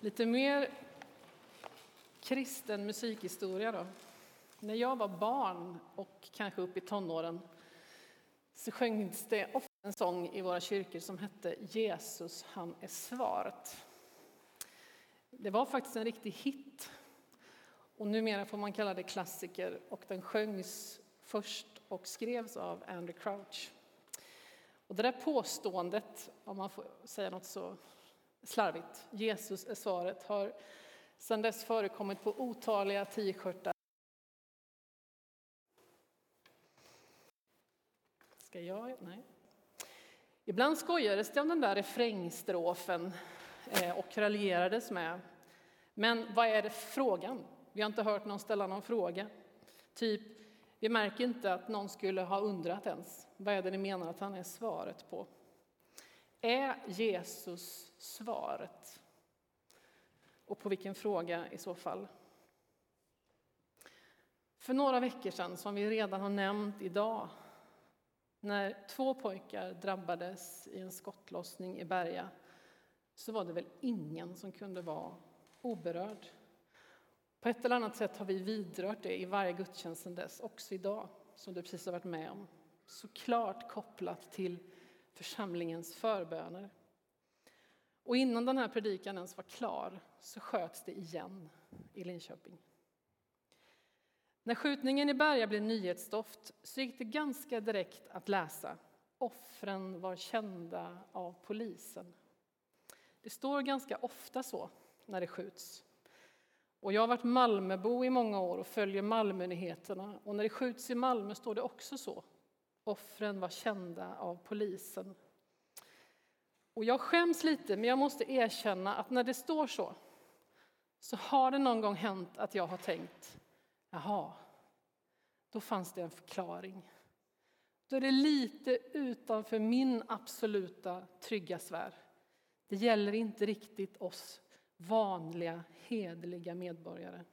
Lite mer kristen musikhistoria då. När jag var barn och kanske upp i tonåren så sjöngs det ofta en sång i våra kyrkor som hette Jesus, han är svaret. Det var faktiskt en riktig hit. Och numera får man kalla det klassiker och den sjöngs först och skrevs av Andy Crouch. Och det där påståendet, om man får säga något så slarvigt, Jesus är svaret, har sedan dess förekommit på otaliga t-shirtar. Ska jag? Nej. Ibland skojades det om den där refrängstrofen eh, och raljerades med. Men vad är det frågan? Vi har inte hört någon ställa någon fråga. Typ, vi märker inte att någon skulle ha undrat ens. Vad är det ni menar att han är svaret på? Är Jesus svaret? Och på vilken fråga i så fall? För några veckor sedan, som vi redan har nämnt idag, när två pojkar drabbades i en skottlossning i Berga, så var det väl ingen som kunde vara oberörd. På ett eller annat sätt har vi vidrört det i varje gudstjänst sedan dess, också idag, som du precis har varit med om. Såklart kopplat till församlingens förböner. Och innan den här predikan ens var klar så sköts det igen i Linköping. När skjutningen i Berga blev nyhetsstoft så gick det ganska direkt att läsa. Offren var kända av polisen. Det står ganska ofta så när det skjuts. Och jag har varit Malmöbo i många år och följer Malmönyheterna. Och när det skjuts i Malmö står det också så. Offren var kända av polisen. Och jag skäms lite, men jag måste erkänna att när det står så, så har det någon gång hänt att jag har tänkt, jaha, då fanns det en förklaring. Då är det lite utanför min absoluta trygga sfär. Det gäller inte riktigt oss vanliga, hederliga medborgare.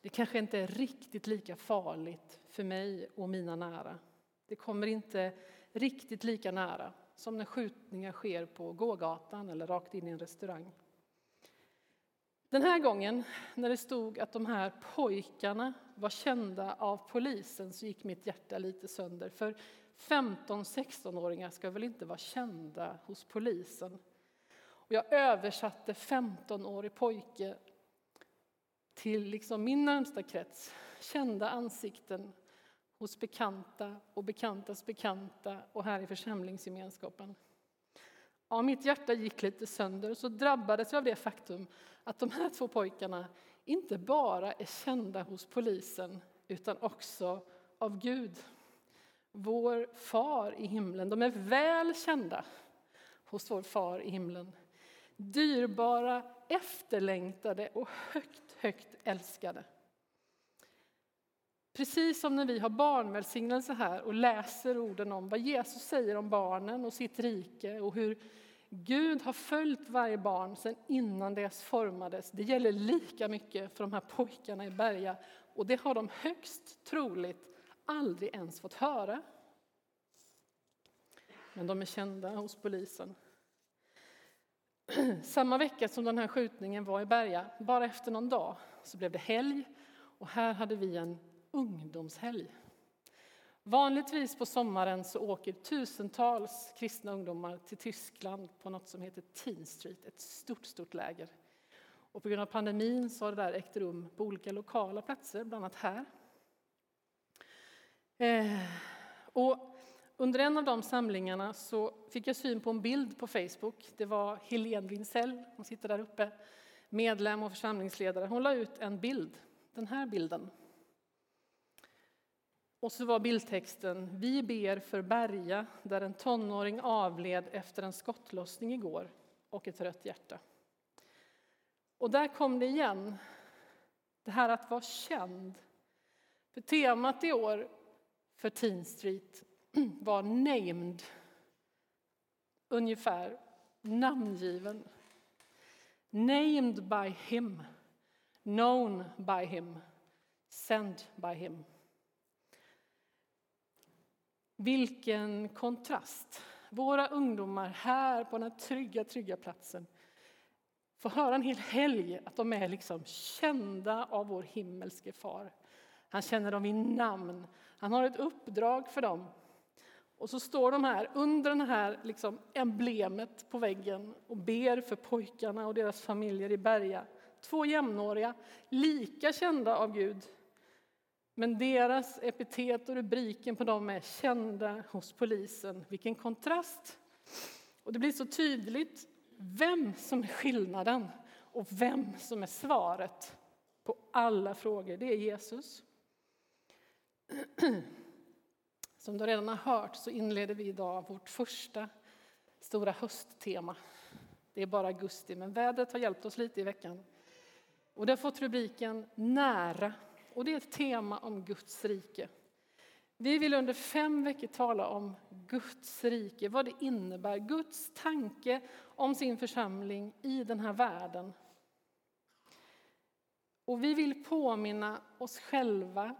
Det kanske inte är riktigt lika farligt för mig och mina nära. Det kommer inte riktigt lika nära som när skjutningar sker på gågatan eller rakt in i en restaurang. Den här gången, när det stod att de här pojkarna var kända av polisen, så gick mitt hjärta lite sönder. För 15-16-åringar ska väl inte vara kända hos polisen? Och jag översatte 15-årig pojke till liksom min närmsta krets, kända ansikten hos bekanta och bekantas bekanta och här i församlingsgemenskapen. Ja, mitt hjärta gick lite sönder och så drabbades jag av det faktum att de här två pojkarna inte bara är kända hos polisen utan också av Gud, vår far i himlen. De är väl kända hos vår far i himlen. Dyrbara, efterlängtade och högt, högt älskade. Precis som när vi har barnvälsignelse här och läser orden om vad Jesus säger om barnen och sitt rike och hur Gud har följt varje barn sedan innan det formades. Det gäller lika mycket för de här pojkarna i Berga och det har de högst troligt aldrig ens fått höra. Men de är kända hos polisen. Samma vecka som den här skjutningen var i Berga, bara efter någon dag, så blev det helg och här hade vi en ungdomshelg. Vanligtvis på sommaren så åker tusentals kristna ungdomar till Tyskland på något som heter Teen Street, ett stort, stort läger. Och på grund av pandemin så har det där ägt rum på olika lokala platser, bland annat här. Eh, och under en av de samlingarna så fick jag syn på en bild på Facebook. Det var Helene Winsell, hon sitter där uppe, medlem och församlingsledare. Hon la ut en bild, den här bilden. Och så var bildtexten Vi ber för Berga där en tonåring avled efter en skottlossning igår och ett rött hjärta. Och där kom det igen, det här att vara känd. För temat i år för Teen Street var named, ungefär namngiven. Named by him, known by him, sent by him. Vilken kontrast! Våra ungdomar här på den här trygga, trygga platsen får höra en hel helg att de är liksom kända av vår himmelske far. Han känner dem vid namn. Han har ett uppdrag för dem. Och så står de här under det här liksom emblemet på väggen och ber för pojkarna och deras familjer i Berga. Två jämnåriga, lika kända av Gud. Men deras epitet och rubriken på dem är kända hos polisen. Vilken kontrast! Och det blir så tydligt vem som är skillnaden och vem som är svaret på alla frågor. Det är Jesus. Som du redan har hört så inleder vi idag vårt första stora hösttema. Det är bara augusti, men vädret har hjälpt oss lite i veckan. Och det har fått rubriken Nära, och det är ett tema om Guds rike. Vi vill under fem veckor tala om Guds rike, vad det innebär, Guds tanke om sin församling i den här världen. Och vi vill påminna oss själva,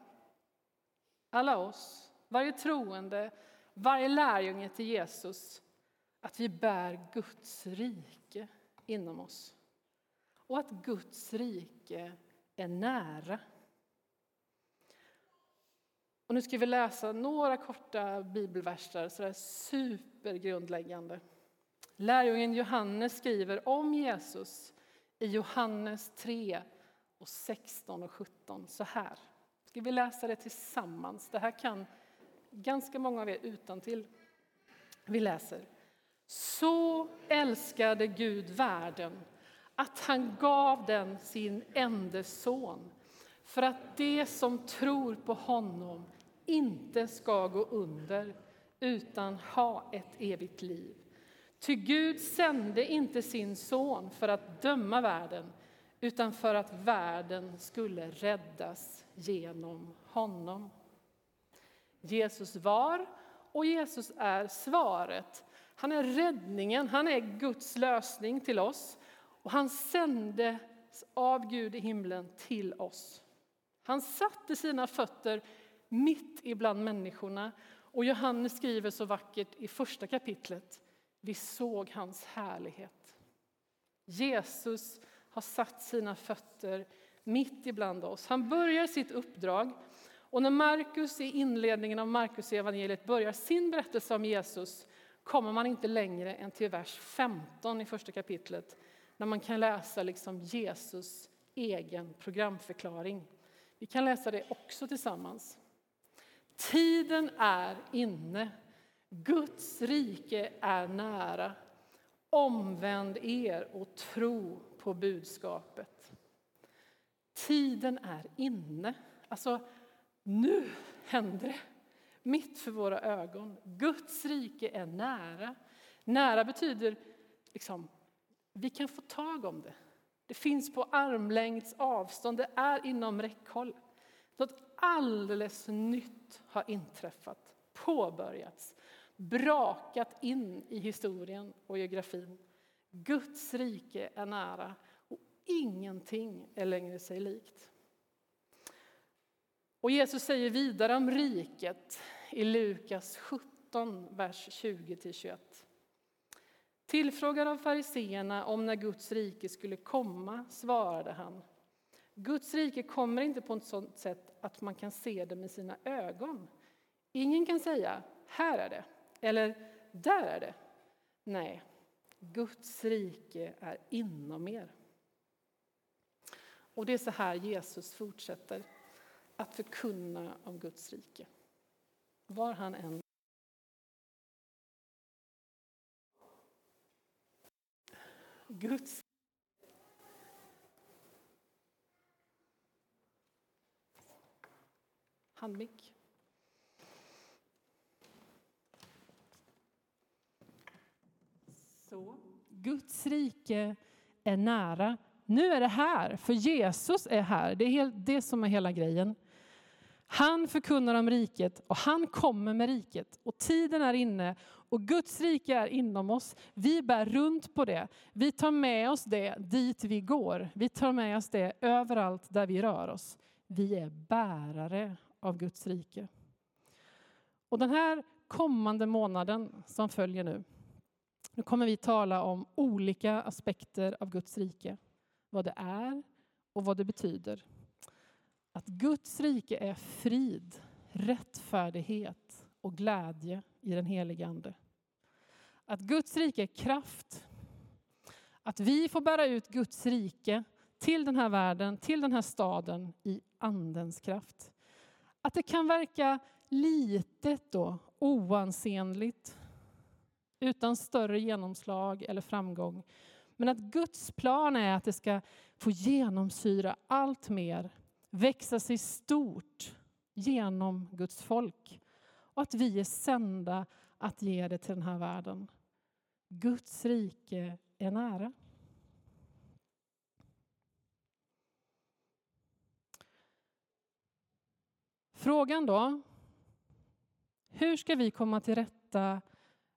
alla oss, varje troende, varje lärjunge till Jesus, att vi bär Guds rike inom oss. Och att Guds rike är nära. Och nu ska vi läsa några korta bibelverser, sådär supergrundläggande. Lärjungen Johannes skriver om Jesus i Johannes 3, och 16 och 17 så här. Ska vi läsa det tillsammans? Det här kan ganska många av er utan till. Vi läser. Så älskade Gud världen att han gav den sin enda son för att de som tror på honom inte ska gå under utan ha ett evigt liv. Ty Gud sände inte sin son för att döma världen utan för att världen skulle räddas genom honom. Jesus var och Jesus är svaret. Han är räddningen, han är Guds lösning till oss och han sändes av Gud i himlen till oss. Han satte sina fötter mitt ibland människorna och Johannes skriver så vackert i första kapitlet. Vi såg hans härlighet. Jesus har satt sina fötter mitt ibland oss. Han börjar sitt uppdrag och när Markus i inledningen av Markus evangeliet börjar sin berättelse om Jesus kommer man inte längre än till vers 15 i första kapitlet när man kan läsa liksom Jesus egen programförklaring. Vi kan läsa det också tillsammans. Tiden är inne. Guds rike är nära. Omvänd er och tro på budskapet. Tiden är inne. Alltså, nu händer det. Mitt för våra ögon. Guds rike är nära. Nära betyder liksom, vi kan få tag om det. Det finns på armlängds avstånd, det är inom räckhåll. Något alldeles nytt har inträffat, påbörjats, brakat in i historien och geografin. Guds rike är nära och ingenting är längre sig likt. Och Jesus säger vidare om riket i Lukas 17, vers 20-21. Tillfrågad av fariseerna om när Guds rike skulle komma svarade han Guds rike kommer inte på ett sådant sätt att man kan se det med sina ögon. Ingen kan säga här är det, eller där är det. Nej, Guds rike är inom er. Och det är så här Jesus fortsätter att förkunna om Guds rike. Var han än Guds handmick. Så. Guds rike är nära. Nu är det här, för Jesus är här. Det är det som är hela grejen. Han förkunnar om riket och han kommer med riket. Och tiden är inne och Guds rike är inom oss. Vi bär runt på det. Vi tar med oss det dit vi går. Vi tar med oss det överallt där vi rör oss. Vi är bärare av Guds rike. Och den här kommande månaden som följer nu Nu kommer vi tala om olika aspekter av Guds rike. Vad det är och vad det betyder. Att Guds rike är frid, rättfärdighet och glädje i den helige Ande. Att Guds rike är kraft. Att vi får bära ut Guds rike till den här världen, till den här staden i Andens kraft. Att det kan verka litet och oansenligt utan större genomslag eller framgång. Men att Guds plan är att det ska få genomsyra allt mer, växa sig stort genom Guds folk. Och att vi är sända att ge det till den här världen. Guds rike är nära. Frågan då, hur ska vi komma till rätta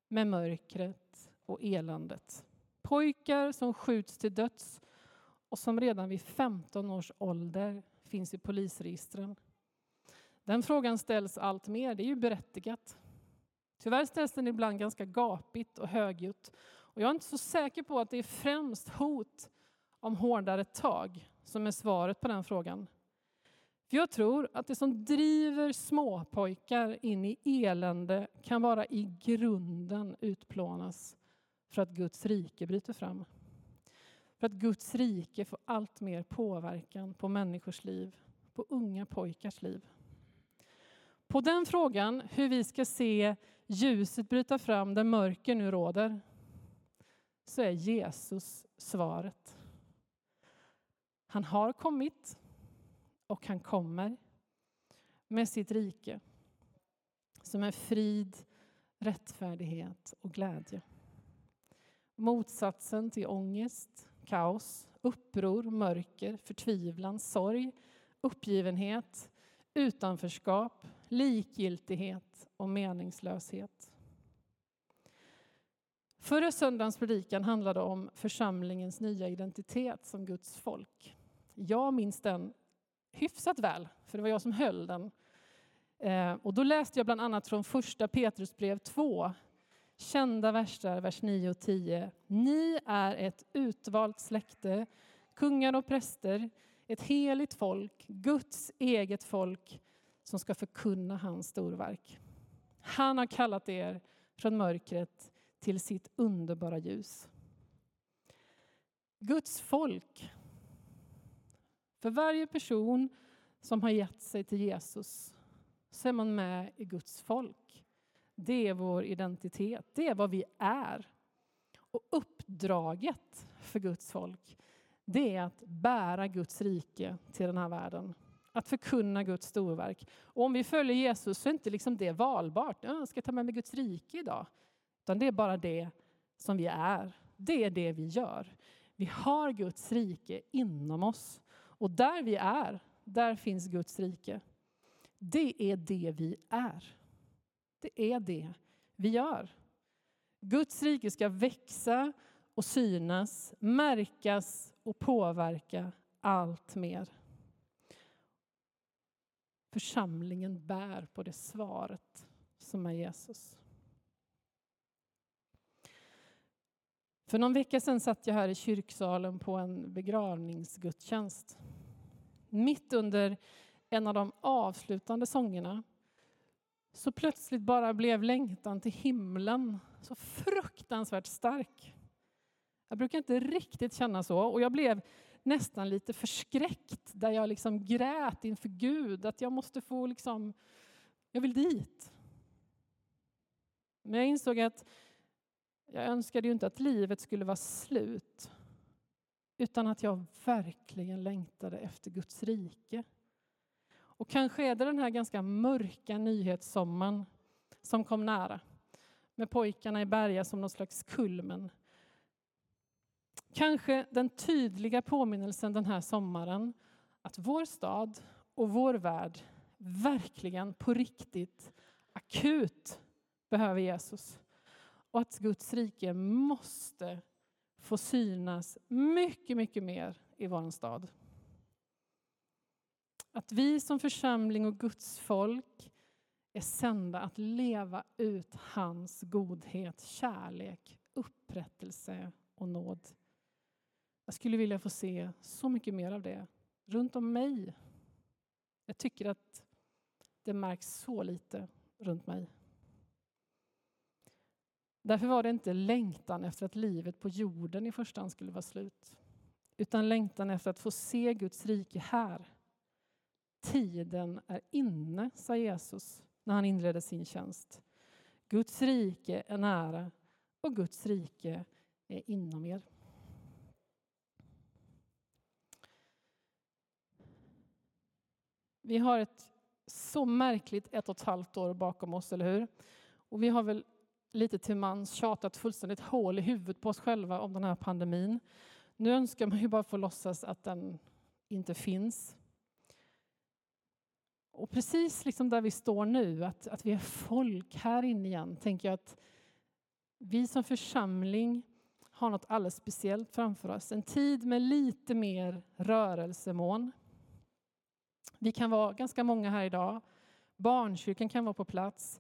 med mörkret och eländet? Pojkar som skjuts till döds och som redan vid 15 års ålder finns i polisregistren. Den frågan ställs allt mer, det är ju berättigat. Tyvärr ställs den ibland ganska gapigt och högljutt. Och jag är inte så säker på att det är främst hot om hårdare tag som är svaret på den frågan. För jag tror att det som driver småpojkar in i elände kan vara i grunden utplånas för att Guds rike bryter fram. För att Guds rike får allt mer påverkan på människors liv, på unga pojkars liv. På den frågan, hur vi ska se ljuset bryta fram där mörker nu råder, så är Jesus svaret. Han har kommit och han kommer med sitt rike som är frid, rättfärdighet och glädje. Motsatsen till ångest, kaos, uppror, mörker, förtvivlan, sorg, uppgivenhet, utanförskap, likgiltighet och meningslöshet. Förra söndagens predikan handlade om församlingens nya identitet som Guds folk. Jag minns den hyfsat väl, för det var jag som höll den. Eh, och då läste jag bland annat från första Petrusbrev 2, kända verser, vers 9 och 10. Ni är ett utvalt släkte, kungar och präster, ett heligt folk, Guds eget folk som ska förkunna hans storverk. Han har kallat er från mörkret till sitt underbara ljus. Guds folk för varje person som har gett sig till Jesus så är man med i Guds folk. Det är vår identitet, det är vad vi är. Och uppdraget för Guds folk, det är att bära Guds rike till den här världen. Att förkunna Guds storverk. Och om vi följer Jesus så är inte liksom det valbart. Jag ska ta med mig Guds rike idag. Utan det är bara det som vi är. Det är det vi gör. Vi har Guds rike inom oss. Och där vi är, där finns Guds rike. Det är det vi är. Det är det vi gör. Guds rike ska växa och synas, märkas och påverka allt mer. Församlingen bär på det svaret som är Jesus. För någon vecka sedan satt jag här i kyrksalen på en begravningsgudstjänst. Mitt under en av de avslutande sångerna så plötsligt bara blev längtan till himlen så fruktansvärt stark. Jag brukar inte riktigt känna så och jag blev nästan lite förskräckt där jag liksom grät inför Gud att jag måste få liksom, jag vill dit. Men jag insåg att jag önskade ju inte att livet skulle vara slut utan att jag verkligen längtade efter Guds rike. Och kanske är det den här ganska mörka nyhetssommaren som kom nära med pojkarna i Berga som någon slags kulmen. Kanske den tydliga påminnelsen den här sommaren att vår stad och vår värld verkligen på riktigt akut behöver Jesus och att Guds rike måste få synas mycket, mycket mer i vår stad. Att vi som församling och Guds folk är sända att leva ut hans godhet, kärlek upprättelse och nåd. Jag skulle vilja få se så mycket mer av det runt om mig. Jag tycker att det märks så lite runt mig. Därför var det inte längtan efter att livet på jorden i första hand skulle vara slut, utan längtan efter att få se Guds rike här. Tiden är inne, sa Jesus när han inledde sin tjänst. Guds rike är nära och Guds rike är inom er. Vi har ett så märkligt ett och ett halvt år bakom oss, eller hur? Och vi har väl lite till mans tjatat fullständigt hål i huvudet på oss själva om den här pandemin. Nu önskar man ju bara få låtsas att den inte finns. Och precis liksom där vi står nu, att, att vi är folk här inne igen, tänker jag att vi som församling har något alldeles speciellt framför oss. En tid med lite mer rörelsemån. Vi kan vara ganska många här idag. Barnkyrkan kan vara på plats.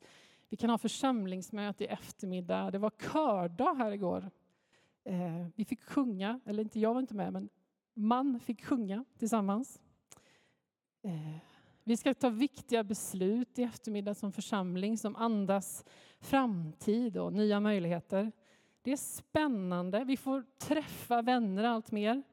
Vi kan ha församlingsmöte i eftermiddag. Det var kördag här igår. Eh, vi fick sjunga, eller inte jag var inte med, men man fick sjunga tillsammans. Eh, vi ska ta viktiga beslut i eftermiddag som församling som andas framtid och nya möjligheter. Det är spännande. Vi får träffa vänner allt mer.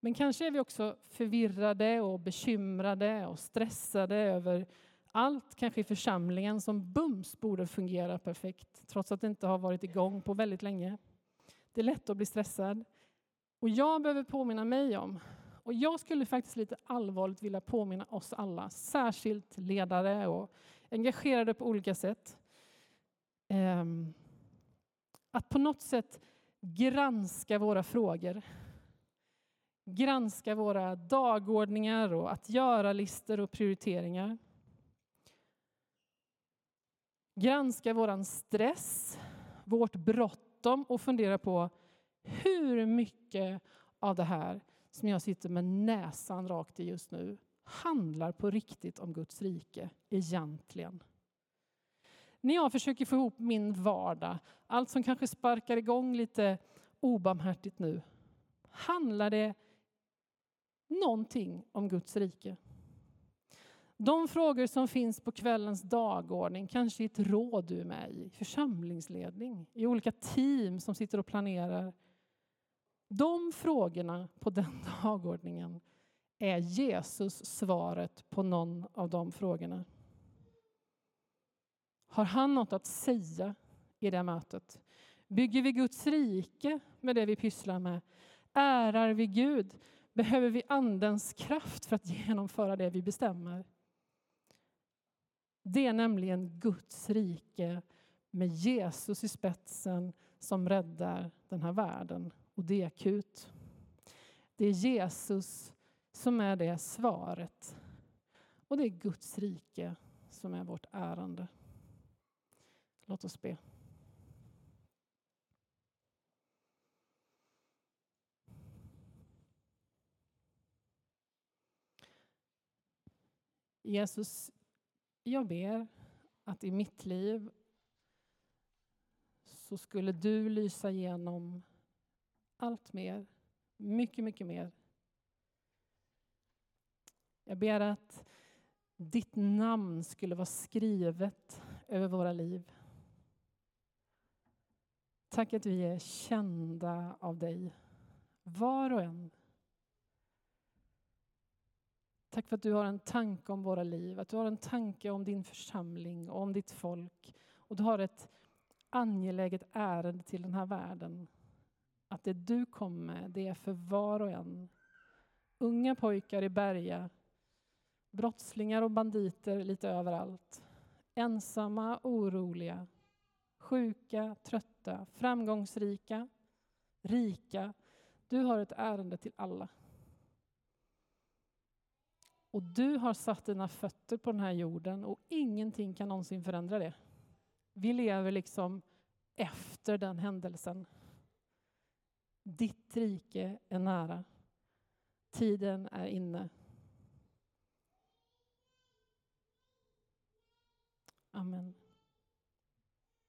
Men kanske är vi också förvirrade och bekymrade och stressade över allt kanske i församlingen som bums borde fungera perfekt trots att det inte har varit igång på väldigt länge. Det är lätt att bli stressad. Och jag behöver påminna mig om, och jag skulle faktiskt lite allvarligt vilja påminna oss alla, särskilt ledare och engagerade på olika sätt, ehm, att på något sätt granska våra frågor granska våra dagordningar och att göra-listor och prioriteringar. Granska vår stress, vårt bråttom och fundera på hur mycket av det här som jag sitter med näsan rakt i just nu handlar på riktigt om Guds rike egentligen. När jag försöker få ihop min vardag, allt som kanske sparkar igång lite obarmhärtigt nu, handlar det någonting om Guds rike. De frågor som finns på kvällens dagordning, kanske i ett råd du är med i, församlingsledning, i olika team som sitter och planerar. De frågorna på den dagordningen är Jesus svaret på någon av de frågorna. Har han något att säga i det mötet? Bygger vi Guds rike med det vi pysslar med? Ärar vi Gud behöver vi Andens kraft för att genomföra det vi bestämmer. Det är nämligen Guds rike med Jesus i spetsen som räddar den här världen. Och det är akut. Det är Jesus som är det svaret. Och det är Guds rike som är vårt ärende. Låt oss be. Jesus, jag ber att i mitt liv så skulle du lysa igenom allt mer, mycket, mycket mer. Jag ber att ditt namn skulle vara skrivet över våra liv. Tack att vi är kända av dig, var och en. Tack för att du har en tanke om våra liv, att du har en tanke om din församling och om ditt folk. Och du har ett angeläget ärende till den här världen. Att det du kom med, det är för var och en. Unga pojkar i Berga, brottslingar och banditer lite överallt. Ensamma, oroliga, sjuka, trötta, framgångsrika, rika. Du har ett ärende till alla. Och du har satt dina fötter på den här jorden och ingenting kan någonsin förändra det. Vi lever liksom efter den händelsen. Ditt rike är nära. Tiden är inne. Amen.